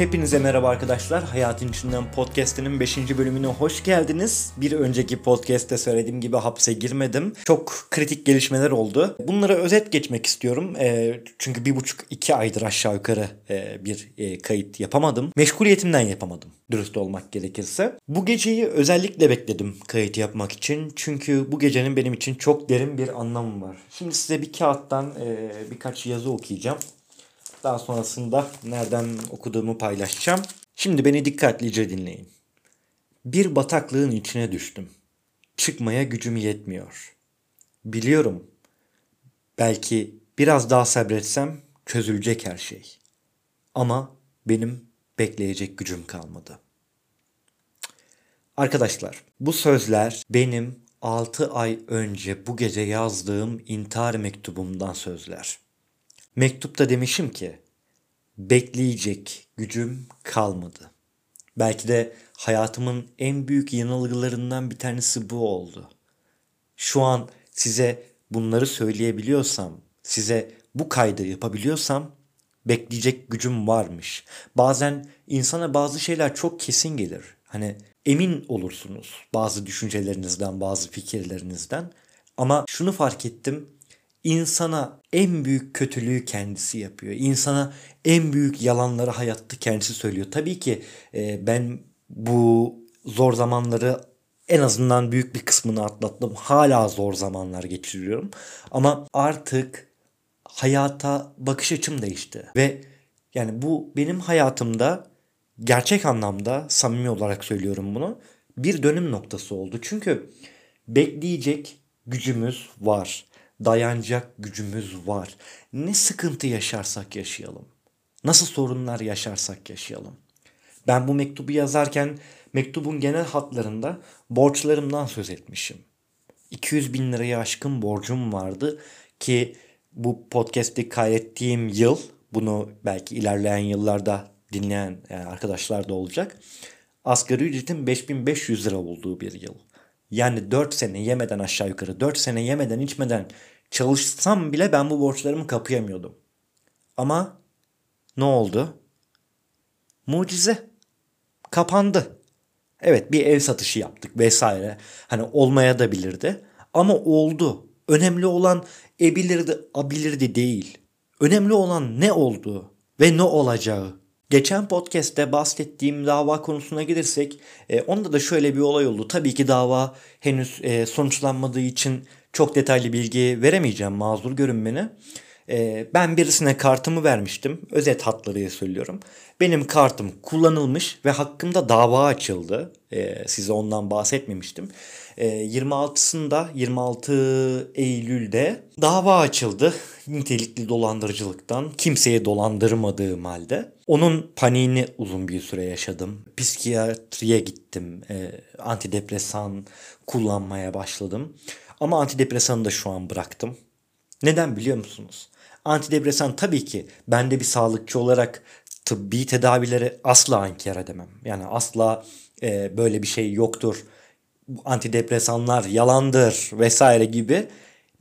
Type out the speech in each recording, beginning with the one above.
Hepinize merhaba arkadaşlar. Hayatın İçinden Podcast'inin 5. bölümüne hoş geldiniz. Bir önceki podcast'te söylediğim gibi hapse girmedim. Çok kritik gelişmeler oldu. Bunlara özet geçmek istiyorum. E, çünkü bir buçuk iki aydır aşağı yukarı e, bir e, kayıt yapamadım. Meşguliyetimden yapamadım. Dürüst olmak gerekirse. Bu geceyi özellikle bekledim kayıt yapmak için. Çünkü bu gecenin benim için çok derin bir anlamı var. Şimdi size bir kağıttan e, birkaç yazı okuyacağım. Daha sonrasında nereden okuduğumu paylaşacağım. Şimdi beni dikkatlice dinleyin. Bir bataklığın içine düştüm. Çıkmaya gücüm yetmiyor. Biliyorum. Belki biraz daha sabretsem çözülecek her şey. Ama benim bekleyecek gücüm kalmadı. Arkadaşlar, bu sözler benim 6 ay önce bu gece yazdığım intihar mektubumdan sözler. Mektupta demişim ki bekleyecek gücüm kalmadı. Belki de hayatımın en büyük yanılgılarından bir tanesi bu oldu. Şu an size bunları söyleyebiliyorsam, size bu kaydı yapabiliyorsam bekleyecek gücüm varmış. Bazen insana bazı şeyler çok kesin gelir. Hani emin olursunuz bazı düşüncelerinizden, bazı fikirlerinizden. Ama şunu fark ettim insana en büyük kötülüğü kendisi yapıyor. İnsana en büyük yalanları hayatta kendisi söylüyor. Tabii ki e, ben bu zor zamanları en azından büyük bir kısmını atlattım. Hala zor zamanlar geçiriyorum. Ama artık hayata bakış açım değişti. Ve yani bu benim hayatımda gerçek anlamda samimi olarak söylüyorum bunu. Bir dönüm noktası oldu. Çünkü bekleyecek gücümüz var dayanacak gücümüz var. Ne sıkıntı yaşarsak yaşayalım. Nasıl sorunlar yaşarsak yaşayalım. Ben bu mektubu yazarken mektubun genel hatlarında borçlarımdan söz etmişim. 200 bin liraya aşkın borcum vardı ki bu podcast'i kaydettiğim yıl bunu belki ilerleyen yıllarda dinleyen arkadaşlar da olacak. Asgari ücretin 5500 lira olduğu bir yıl. Yani 4 sene yemeden aşağı yukarı 4 sene yemeden içmeden çalışsam bile ben bu borçlarımı kapayamıyordum. Ama ne oldu? Mucize. Kapandı. Evet bir ev satışı yaptık vesaire. Hani olmaya da bilirdi. Ama oldu. Önemli olan ebilirdi, abilirdi değil. Önemli olan ne oldu ve ne olacağı. Geçen podcast'te bahsettiğim dava konusuna gelirsek e, onda da şöyle bir olay oldu. Tabii ki dava henüz e, sonuçlanmadığı için çok detaylı bilgi veremeyeceğim mazur görün beni. E, ben birisine kartımı vermiştim. Özet hatlarıyla söylüyorum. Benim kartım kullanılmış ve hakkımda dava açıldı. E, size ondan bahsetmemiştim. E, 26'sında 26 Eylül'de dava açıldı. Nitelikli dolandırıcılıktan kimseye dolandırmadığım halde. Onun paniğini uzun bir süre yaşadım. Psikiyatriye gittim. E, antidepresan kullanmaya başladım. Ama antidepresanı da şu an bıraktım. Neden biliyor musunuz? Antidepresan tabii ki ben de bir sağlıkçı olarak tıbbi tedavileri asla inkar edemem. Yani asla e, böyle bir şey yoktur. Antidepresanlar yalandır vesaire gibi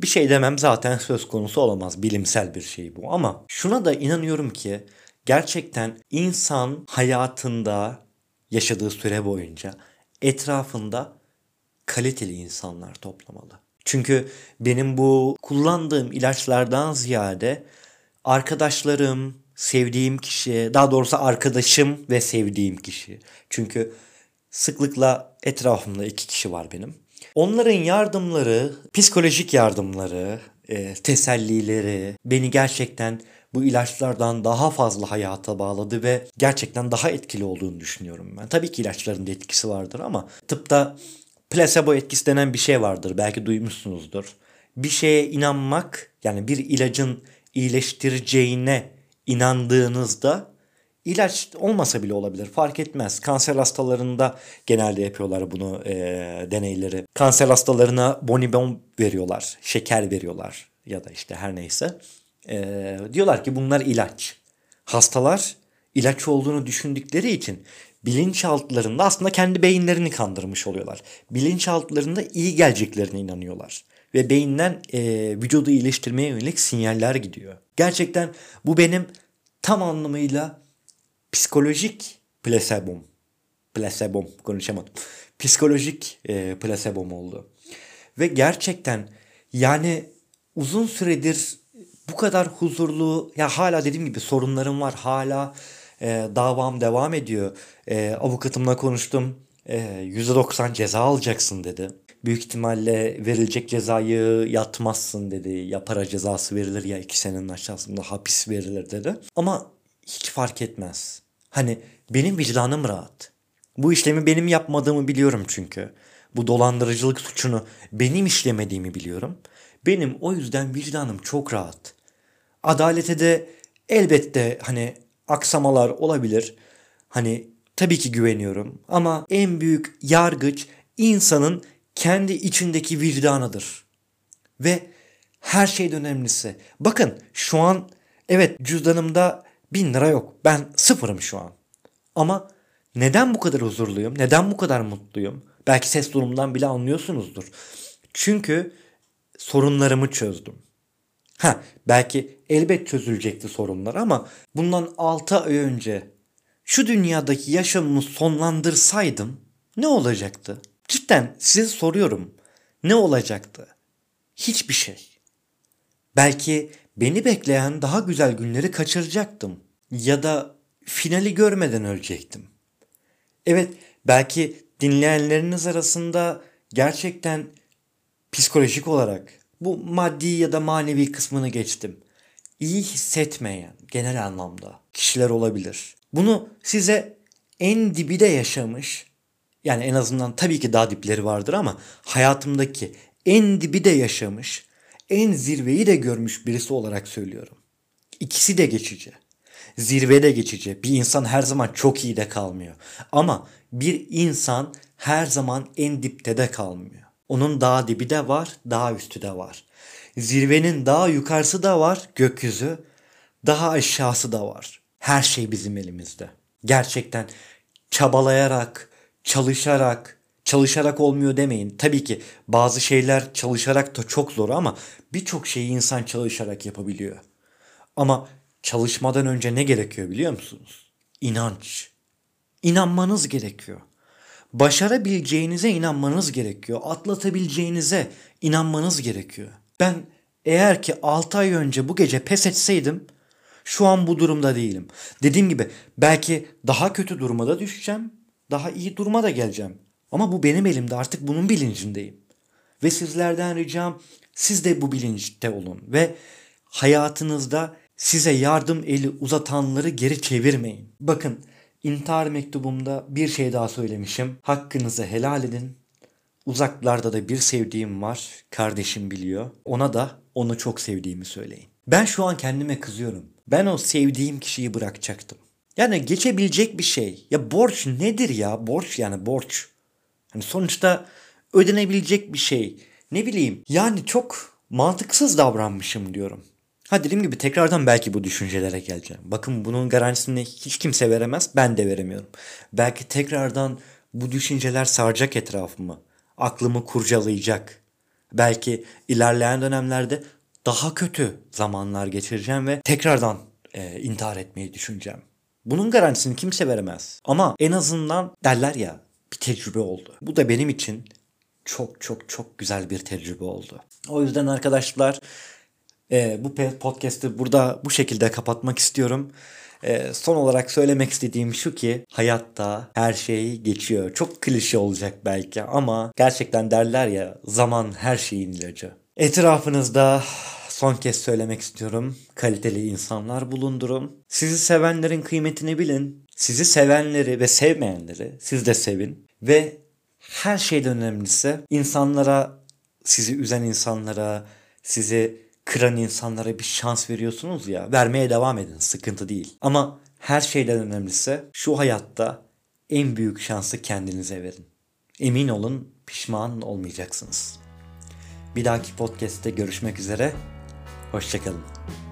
bir şey demem zaten söz konusu olamaz. Bilimsel bir şey bu ama şuna da inanıyorum ki gerçekten insan hayatında yaşadığı süre boyunca etrafında kaliteli insanlar toplamalı. Çünkü benim bu kullandığım ilaçlardan ziyade arkadaşlarım, sevdiğim kişi, daha doğrusu arkadaşım ve sevdiğim kişi. Çünkü sıklıkla etrafımda iki kişi var benim. Onların yardımları, psikolojik yardımları, e, tesellileri beni gerçekten bu ilaçlardan daha fazla hayata bağladı ve gerçekten daha etkili olduğunu düşünüyorum ben. Tabii ki ilaçların da etkisi vardır ama tıpta Plasebo etkisi denen bir şey vardır. Belki duymuşsunuzdur. Bir şeye inanmak yani bir ilacın iyileştireceğine inandığınızda ilaç olmasa bile olabilir fark etmez. Kanser hastalarında genelde yapıyorlar bunu e, deneyleri. Kanser hastalarına bonibon veriyorlar, şeker veriyorlar ya da işte her neyse. E, diyorlar ki bunlar ilaç. Hastalar ilaç olduğunu düşündükleri için bilinçaltlarında aslında kendi beyinlerini kandırmış oluyorlar. Bilinçaltlarında iyi geleceklerine inanıyorlar. Ve beyinden e, vücudu iyileştirmeye yönelik sinyaller gidiyor. Gerçekten bu benim tam anlamıyla psikolojik plasebom. Plasebom konuşamadım. Psikolojik e, plasebom oldu. Ve gerçekten yani uzun süredir bu kadar huzurlu ya hala dediğim gibi sorunlarım var. Hala e, davam devam ediyor. E, avukatımla konuştum. E, %90 ceza alacaksın dedi. Büyük ihtimalle verilecek cezayı yatmazsın dedi. Ya para cezası verilir ya iki senenin aşağısında hapis verilir dedi. Ama hiç fark etmez. Hani benim vicdanım rahat. Bu işlemi benim yapmadığımı biliyorum çünkü. Bu dolandırıcılık suçunu benim işlemediğimi biliyorum. Benim o yüzden vicdanım çok rahat. Adalete de elbette hani aksamalar olabilir. Hani tabii ki güveniyorum ama en büyük yargıç insanın kendi içindeki vicdanıdır. Ve her şeyden önemlisi. Bakın şu an evet cüzdanımda bin lira yok. Ben sıfırım şu an. Ama neden bu kadar huzurluyum? Neden bu kadar mutluyum? Belki ses durumdan bile anlıyorsunuzdur. Çünkü sorunlarımı çözdüm. Ha belki elbet çözülecekti sorunlar ama bundan 6 ay önce şu dünyadaki yaşamımı sonlandırsaydım ne olacaktı? Cidden size soruyorum. Ne olacaktı? Hiçbir şey. Belki beni bekleyen daha güzel günleri kaçıracaktım. Ya da finali görmeden ölecektim. Evet belki dinleyenleriniz arasında gerçekten psikolojik olarak bu maddi ya da manevi kısmını geçtim. İyi hissetmeyen genel anlamda kişiler olabilir. Bunu size en dibi de yaşamış yani en azından tabii ki daha dipleri vardır ama hayatımdaki en dibi de yaşamış, en zirveyi de görmüş birisi olarak söylüyorum. İkisi de geçici. Zirve de geçici. Bir insan her zaman çok iyi de kalmıyor. Ama bir insan her zaman en dipte de kalmıyor. Onun daha dibi de var, daha üstü de var. Zirvenin daha yukarısı da var, gökyüzü. Daha aşağısı da var. Her şey bizim elimizde. Gerçekten çabalayarak, çalışarak, çalışarak olmuyor demeyin. Tabii ki bazı şeyler çalışarak da çok zor ama birçok şeyi insan çalışarak yapabiliyor. Ama çalışmadan önce ne gerekiyor biliyor musunuz? İnanç. İnanmanız gerekiyor. Başarabileceğinize inanmanız gerekiyor. Atlatabileceğinize inanmanız gerekiyor. Ben eğer ki 6 ay önce bu gece pes etseydim şu an bu durumda değilim. Dediğim gibi belki daha kötü duruma da düşeceğim. Daha iyi duruma da geleceğim. Ama bu benim elimde artık bunun bilincindeyim. Ve sizlerden ricam siz de bu bilinçte olun ve hayatınızda size yardım eli uzatanları geri çevirmeyin. Bakın intihar mektubumda bir şey daha söylemişim. Hakkınızı helal edin. Uzaklarda da bir sevdiğim var. Kardeşim biliyor. Ona da onu çok sevdiğimi söyleyin. Ben şu an kendime kızıyorum. Ben o sevdiğim kişiyi bırakacaktım. Yani geçebilecek bir şey. Ya borç nedir ya? Borç yani borç. Hani sonuçta ödenebilecek bir şey. Ne bileyim. Yani çok mantıksız davranmışım diyorum. Ha dediğim gibi tekrardan belki bu düşüncelere geleceğim. Bakın bunun garantisini hiç kimse veremez. Ben de veremiyorum. Belki tekrardan bu düşünceler saracak etrafımı. Aklımı kurcalayacak. Belki ilerleyen dönemlerde daha kötü zamanlar geçireceğim ve tekrardan e, intihar etmeyi düşüneceğim. Bunun garantisini kimse veremez. Ama en azından derler ya bir tecrübe oldu. Bu da benim için çok çok çok güzel bir tecrübe oldu. O yüzden arkadaşlar e, bu podcast'i burada bu şekilde kapatmak istiyorum. E, son olarak söylemek istediğim şu ki hayatta her şey geçiyor. Çok klişe olacak belki ama gerçekten derler ya zaman her şeyin ilacı. Etrafınızda son kez söylemek istiyorum. Kaliteli insanlar bulundurun. Sizi sevenlerin kıymetini bilin. Sizi sevenleri ve sevmeyenleri siz de sevin. Ve her şeyden önemlisi insanlara, sizi üzen insanlara, sizi kıran insanlara bir şans veriyorsunuz ya. Vermeye devam edin. Sıkıntı değil. Ama her şeyden önemlisi şu hayatta en büyük şansı kendinize verin. Emin olun pişman olmayacaksınız. Bir dahaki podcast'te görüşmek üzere. Hoşçakalın.